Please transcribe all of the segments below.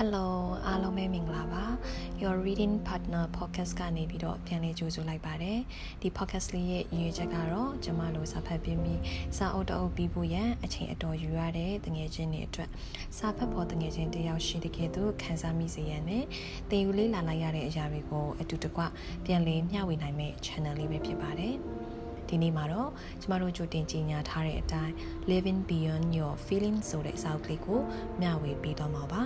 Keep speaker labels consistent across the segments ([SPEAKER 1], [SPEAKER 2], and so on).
[SPEAKER 1] Hello အားလုံးပဲမင်္ဂလာပါ Your Reading Partner Podcast ကနေပြီးတော့ပြန်လည်ကြိုဆိုလိုက်ပါတယ်ဒီ podcast လေးရဲ့ရည်ရွယ်ချက်ကတော့ကျမတို့စာဖတ်ပြီးပြီးစာအုပ်တအုပ်ပြီးဖို့ရန်အချိန်အတော်ယူရတဲ့တငယ်ချင်းတွေအတွက်စာဖတ်ဖို့တငယ်ချင်းတယောက်ရှိတဲ့ကဲ့သို့ခံစားမိစေရန်နဲ့သင်ယူလေးလာလိုက်ရတဲ့အရာတွေကိုအတူတကွပြန်လည်မျှဝေနိုင်မယ့် channel လေးပဲဖြစ်ပါတယ်ဒီနေ့မှာတော့ကျမတို့ကြိုတင်ကြီးညာထားတဲ့အတိုင်း Living Beyond Your Feelings ဆိုတဲ့စာအုပ်ကလေးကိုမျှဝေပေးတော့မှာပါ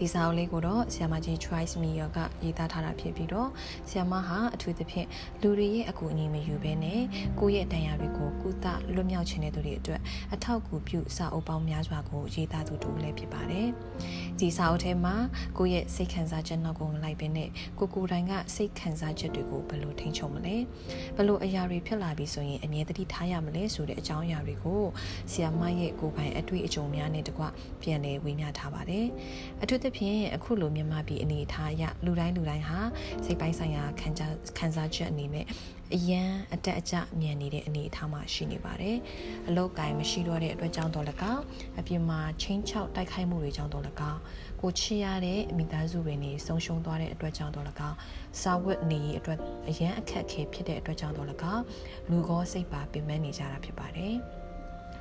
[SPEAKER 1] ဒီစာအုပ်လေးကိုတော့ဆီယမကြီး Choice Media ကရေးသားထားတာဖြစ်ပြီးတော့ဆီယမဟာအထူးသဖြင့်လူတွေရဲ့အကူအညီမယူဘဲနဲ့ကိုယ့်ရဲ့တန်ရာတွေကိုကုသလွတ်မြောက်ခြင်းတဲ့သူတွေအတွက်အထောက်အကူပြုစာအုပ်ပေါင်းများစွာကိုရေးသားသူတူလည်းဖြစ်ပါတယ်။ဒီစာအုပ်ထဲမှာကိုယ့်ရဲ့စိတ်ခံစားချက်နောက်ကိုမလိုက်ဘဲနဲ့ကိုကိုယ်တိုင်ကစိတ်ခံစားချက်တွေကိုဘယ်လိုထိန်းချုပ်မလဲ။ဘယ်လိုအရာတွေဖြစ်လာပြီဆိုရင်အမြဲတမ်းထားရမလဲဆိုတဲ့အကြောင်းအရာတွေကိုဆီယမရဲ့ကိုယ်ပိုင်အတွေ့အကြုံများနဲ့တကွပြန်လည်ဝေမျှထားပါတယ်။အထူးသဖြင့်အခုလိုမြန်မာပြည်အနေအထားအရလူတိုင်းလူတိုင်းဟာစိတ်ပိုင်းဆိုင်ရာခံစားခံစားချက်အနေနဲ့အရန်အတက်အကျမြင်နေတဲ့အနေအထားမှာရှိနေပါတယ်။အလောက်ကိုင်းမရှိတော့တဲ့အတွက်ကြောင့်တော့လကောက်အပြင်မှာချင်းချောက်တိုက်ခိုက်မှုတွေကြောင့်တော့လကောက်ကိုချစ်ရတဲ့အမိသားစုတွေနေဆုံးရှုံးသွားတဲ့အတွက်ကြောင့်တော့လကောက်စာဝတ်နေအတွက်အရန်အခက်အခဲဖြစ်တဲ့အတွက်ကြောင့်တော့လကောက်လူကောစိတ်ပါပင်ပန်းနေကြတာဖြစ်ပါတယ်။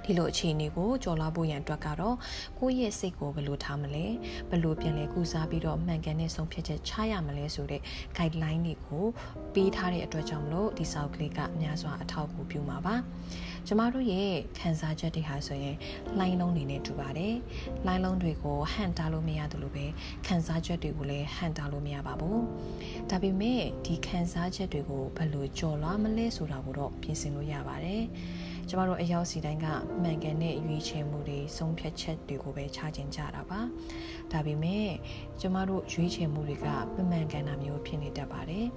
[SPEAKER 1] ဒီလိုအခြေအနေကိုကြော်လာဖို့ရန်အတွက်ကတော့ကိုယ့်ရဲ့စိတ်ကိုဘယ်လိုထားမလဲဘယ်လိုပြန်လဲကုစားပြီးတော့မှန်ကန်တဲ့ဆုံးဖြတ်ချက်ချရမလဲဆိုတဲ့ guideline တွေကိုပေးထားတဲ့အတွက်ကြောင့်မလို့ဒီစာအုပ်ကလေးကအများစွာအထောက်အကူပြုမှာပါကျမတို့ရဲ့ခံစားချက်တွေဟာဆိုရင်လိုင်းလုံးနေနဲ့တူပါတယ်။လိုင်းလုံးတွေကိုဟန်တာလို့မရသလိုပဲခံစားချက်တွေကိုလည်းဟန်တာလို့မရပါဘူး။ဒါပေမဲ့ဒီခံစားချက်တွေကိုဘယ်လိုကြော်လွှားမလဲဆိုတာကိုတော့ပြင်ဆင်လို့ရပါတယ်။ ကျမတို့အရောက်စီတိုင်းကမှန်ကန်တဲ့ရွေးချယ်မှုတွေဆုံးဖြတ်ချက်တွေကိုပဲချခြင်းကြတာပါဒါပေမဲ့ကျမတို့ရွေးချယ်မှုတွေကမမှန်ကန်တာမျိုးဖြစ်နေတတ်ပါတယ်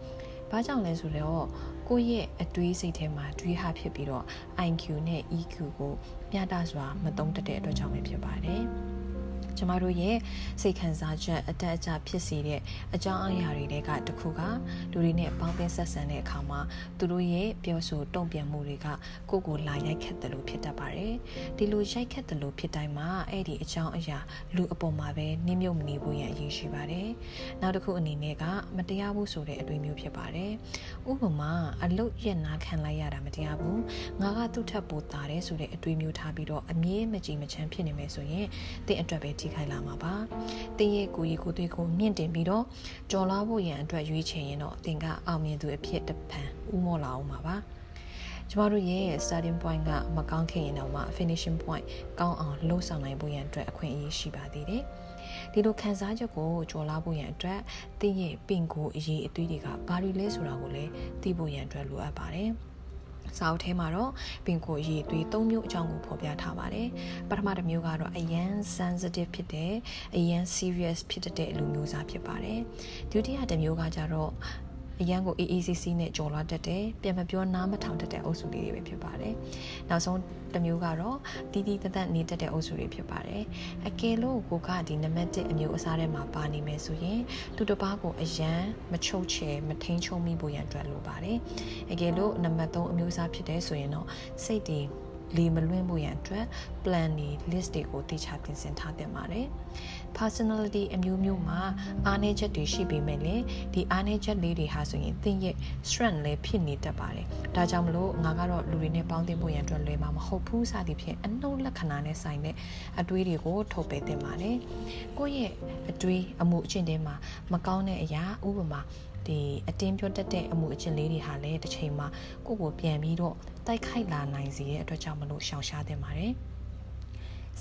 [SPEAKER 1] ဘာကြောင့်လဲဆိုတော့ကိုယ့်ရဲ့အတွေးစိတ်ထဲမှာတွေးဟာဖြစ်ပြီးတော့ IQ နဲ့ EQ ကိုမျှတစွာမသုံးတတ်တဲ့အတွက်ကြောင့်ပဲဖြစ်ပါတယ်။ ကျမတို့ရဲ့စိတ်ခံစားချက်အတက်အကျဖြစ်စေတဲ့အကြောင်းအရာတွေကတခုကလူတွေနဲ့ပေါင်းသင်းဆက်ဆံတဲ့အခါမှာသူတို့ရဲ့ပြောဆိုတုံ့ပြန်မှုတွေကကိုယ့်ကိုလာရိုက်ခတ်တယ်လို့ဖြစ်တတ်ပါတယ်ဒီလိုရိုက်ခတ်တယ်လို့ဖြစ်တိုင်းမှာအဲ့ဒီအကြောင်းအရာလူအပေါ်မှာပဲနှိမ့်မြုပ်မနေဖို့ရအရေးရှိပါတယ်နောက်တစ်ခုအနေနဲ့ကမတရားဘူးဆိုတဲ့အတွေ့မျိုးဖြစ်ပါတယ်ဥပမာအလုတ်ရက်နာခံလိုက်ရတာမတရားဘူးငါကသူ့ထက်ပိုတာတယ်ဆိုတဲ့အတွေ့မျိုးထားပြီးတော့အမြဲမကြည်မချမ်းဖြစ်နေမယ်ဆိုရင်တင့်အတွက်ပဲထိခိုက်လာမှာပါ။တင်းရဲ့ကိုယ်ရည်ကိုယ်သွေးကိုမြင့်တင်ပြီးတော့ကြော်လာဖို့ရန်အတွက်ရွေးချယ်ရင်တော့တင်ကအောင်မြင်သူအဖြစ်တပံဥမော်လာအောင်ပါပါ။ကျမတို့ရဲ့ starting point ကမကောင်းခဲ့ရင်တော့မှ finishing point ကောင်းအောင်လှုပ်ဆောင်နိုင်ဖို့ရန်အတွက်အခွင့်အရေးရှိပါသေးတယ်။ဒီလိုခံစားချက်ကိုကြော်လာဖို့ရန်အတွက်တင်းရဲ့ပင်ကိုအရေးအသွေးတွေကဘာတွေလဲဆိုတာကိုလည်းသိဖို့ရန်အတွက်လိုအပ်ပါတယ်။ စာအုပ်ထဲမှာတော့ပင်ကိုရည်သွေး၃မျိုးအကြောင်းကိုဖော်ပြထားပါတယ်။ပထမတစ်မျိုးကတော့အရန် sensitive ဖြစ်တဲ့အရန် serious ဖြစ်တဲ့လူမျိုးစားဖြစ်ပါတယ်။ဒုတိယတစ်မျိုးကကြတော့ အရန်ကို AACC နဲ့ကြော်လွှတ်တတ်တယ်ပြန်မပြောနားမထောင်တတ်တဲ့အုပ်စုလေးတွေပဲဖြစ်ပါတယ်နောက်ဆုံးတစ်မျိုးကတော့တီးတီးတသက်နေတတ်တဲ့အုပ်စုတွေဖြစ်ပါတယ်အကယ်လို့ကိုကဒီနံပါတ်1အမျိုးအစားထဲမှာပါနေမယ်ဆိုရင်သူတစ်ပါးကိုအရန်မချုပ်ချယ်မထိန်ချုံမိဖို့ရန်အတွက်လိုပါတယ်အကယ်လို့နံပါတ်3အမျိုးအစားဖြစ်တဲ့ဆိုရင်တော့စိတ်တည် လေမလွင့်ဖို့ရန်အတွက် plan တွေ list တွေကိုတိကျပြင်ဆင်ထားတင်ပါတယ် personality အမျိုးမျိုးမှာအားနည်းချက်တွေရှိပေမဲ့လည်းဒီအားနည်းချက်လေးတွေဟာဆိုရင်သင်ရဲ့ strength လည်းဖြစ်နေတတ်ပါတယ်ဒါကြောင့်မလို့ငါကတော့လူတွေနဲ့ပေါင်းသင်းဖို့ရန်အတွက်လွယ်မှာမဟုတ်ဘူးစသည်ဖြင့်အနှုတ်လက္ခဏာနဲ့ဆိုင်တဲ့အတွေးတွေကိုထုတ်ပယ်တင်ပါတယ်ကိုယ့်ရဲ့အတွေးအမှုအကျင့်တွေမှာမကောင်းတဲ့အရာဥပမာ ဒီအတင်းပြောတတ်တဲ့အမှုအကျင့်လေးတွေဟာလည်းတစ်ချိန်မှာကိုယ့်ကိုပြန်ပြီးတော့တိုက်ခိုက်လာနိုင်စေတဲ့အတွက်ကြောင့်မလို့ရှောင်ရှားသင့်ပါတယ်။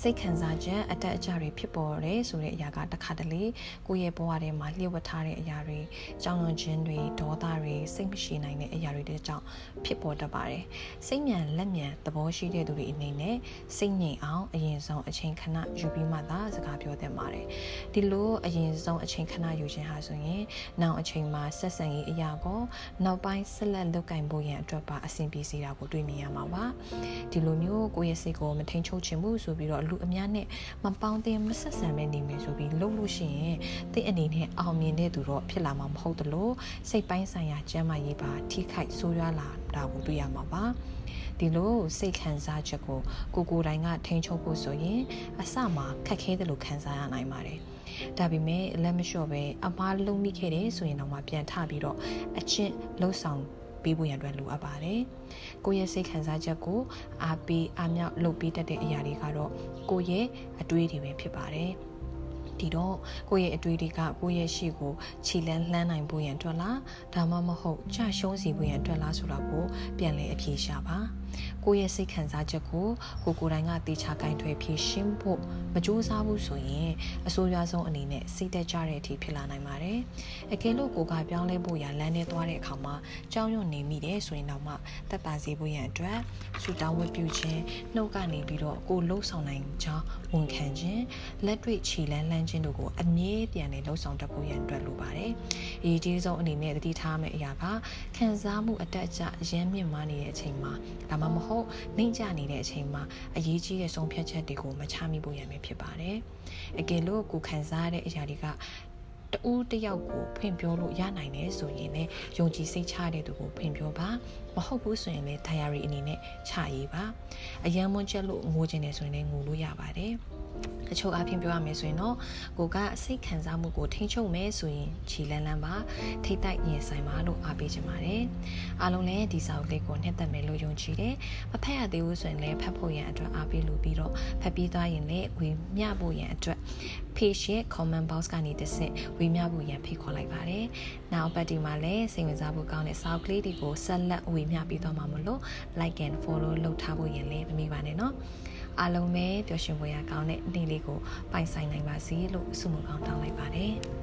[SPEAKER 1] စိတ်ခံစားချက်အတက်အကျတွေဖြစ်ပေါ်တယ်ဆိုတဲ့အရာကတခါတလေကိုယ့်ရဲ့ဘဝထဲမှာလျှို့ဝှက်ထားတဲ့အရာတွေကြောင်ရွံ့ခြင်းတွေဒေါသတွေစိတ်မရှိနိုင်တဲ့အရာတွေတဲ့ကြောင့်ဖြစ်ပေါ်တတ်ပါတယ်စိတ်မြန်လက်မြန်သဘောရှိတဲ့သူတွေအနေနဲ့စိတ်ငြိမ်အောင်အရင်ဆုံးအချိန်ခဏယူပြီးမှသာစကားပြောသင့်ပါတယ်ဒီလိုအရင်ဆုံးအချိန်ခဏယူခြင်းဟာဆိုရင်နောက်အချိန်မှာဆက်ဆံရေးအရာကိုနောက်ပိုင်းဆက်လက်လုပ်ကင်ဖို့ရန်အတွက်ပါအဆင်ပြေစေတာကိုတွေ့မြင်ရမှာပါဒီလိုမျိုးကိုယ့်ရဲ့စိတ်ကိုမထိန်ချုပ်ခြင်းမှုဆိုပြီးတော့လူအများနဲ့မပေါင်းသင်းမဆက်ဆံပဲနေမယ်ဆိုပြီးလုပ်လို့ရှိရင်သင်အနေနဲ့အောင်မြင်တဲ့သူတော့ဖြစ်လာမှာမဟုတ်တလို့စိတ်ပိုင်းဆိုင်ရာကျန်းမာရေးပါထိခိုက်ဆိုးရွားလာတာကိုတွေ့ရမှာပါဒီလိုစိတ်ခံစားချက်ကိုကိုကိုယ်တိုင်ကထိန်းချုပ်ဖို့ဆိုရင်အစမှာခက်ခဲတယ်လို့ခံစားရနိုင်ပါတယ်။ဒါပေမဲ့လက်မလျှော့ပဲအမားလုံးမိခဲ့တယ်ဆိုရင်တော့မှပြန်ထပြီးတော့အချင်းလှုပ်ဆောင် ပေးဖို့ရန်အတွက်လိုအပ်ပါတယ်။ကိုယ့်ရဲ့စိတ်ခံစားချက်ကိုအားပေးအားမြောက်လုပ်ပေးတတ်တဲ့အရာတွေကတော့ကိုယ့်ရဲ့အတွေးတွေပဲဖြစ်ပါတယ်။ဒီတော့ကိုယ့်ရဲ့အတွေ့အထိကကိုယ့်ရဲ့ရှေ့ကိုခြေလန်းလှမ်းနိုင်ဖို့ရန်အတွက်လားဒါမှမဟုတ်ကြရှုံးစီဖို့ရန်အတွက်လားဆိုတာကိုပြန်လည်အဖြေရှာပါ ကိုယ့်ရဲ့စိတ်ခံစားချက်ကိုကိုကိုယ်တိုင်ကတေချာကင်ထွယ်ဖြေရှင်းဖို့မကြိုးစားဘူးဆိုရင်အဆိုးရွားဆုံးအနေနဲ့စိတ်သက်ကြတဲ့အထိဖြစ်လာနိုင်ပါတယ်အကယ်လို့ကိုကပြောင်းလဲဖို့ရလမ်းနဲ့သွားတဲ့အခါမှာကြောင်းရွံ့နေမိတယ်ဆိုရင်တော့မှတက်တာစေဖို့ရန်အတွက်ဆူတောင်းဝတ်ပြုခြင်းနှုတ်ကနေပြီးတော့ကိုလှုပ်ဆောင်နိုင်ကြောင်းဝန်ခံခြင်းလက်တွေ့ခြေလန်းလန်းခြင်းတို့ကိုအမြဲပြန်နေလှုပ်ဆောင်တတ်ဖို့ရန်အတွက်လိုပါတယ်အရေးကြီးဆုံးအနေနဲ့တတိထားမယ့်အရာကခံစားမှုအတက်အကျရမ်းမြင့်မားနေတဲ့အချိန်မှာဒါမှမဟုတ်နှိမ့်ကျနေတဲ့အချိန်မှာအရေးကြီးတဲ့ဆုံးဖြတ်ချက်တွေကိုမချမိဖို့ရန်ပဲဖြစ်ပါတယ်အကယ်လို့ကိုခံစားရတဲ့အရာတွေကတူးတယောက်ကိုဖွင့်ပြောလို့ရနိုင်တယ်ဆိုရင်လည်းယုံကြည်စိတ်ချတဲ့သူကိုဖွင့်ပြောပါမဟုတ်ဘူးဆိုရင်လည်း diary အနေနဲ့ချရေးပါအယံမွန်းချက်လို့ငိုချင်တယ်ဆိုရင်လည်းငိုလို့ရပါတယ် အချို့အဖြစ်ပြောရမယ်ဆိုရင်တော့ကိုကစိတ်ခံစားမှုကိုထိန်းချုပ်မယ်ဆိုရင်ခြေလန်းလန်းပါထိတ်တိုက်ရင်ဆိုင်ပါလို့အားပေးချင်ပါတယ်အားလုံးလည်းဒီစာအုပ်လေးကိုနှစ်သက်မယ်လို့ယုံကြည်တယ်မဖတ်ရသေးဘူးဆိုရင်လည်းဖတ်ဖို့ရန်အတွက်အားပေးလို့ပြီးတော့ဖတ်ပြီးသွားရင်လည်းဝေမျှဖို့ရန်အတွက် page ရဲ့ comment box ကနေတစ်ဆင့်ဝေမျှဖို့ရန်ဖိတ်ခေါ်လိုက်ပါတယ်နောက်ပတ်ဒီမှာလည်းစိတ်ဝင်စားဖို့ကောင်းတဲ့စာအုပ်ကလေးတွေကိုဆက်လက်ဝေမျှပြီးသွားမှာမလို့ like and follow လုပ်ထားဖို့ရန်လည်းမမေ့ပါနဲ့နော် အားလုံးပဲပျော်ရွှင်ဖွယ်ရာကောင်းတဲ့နေ့လေးကိုပိုင်ဆိုင်နိုင်ပါစေလို့ဆုမကောင်းတောင်းလိုက်ပါတယ်။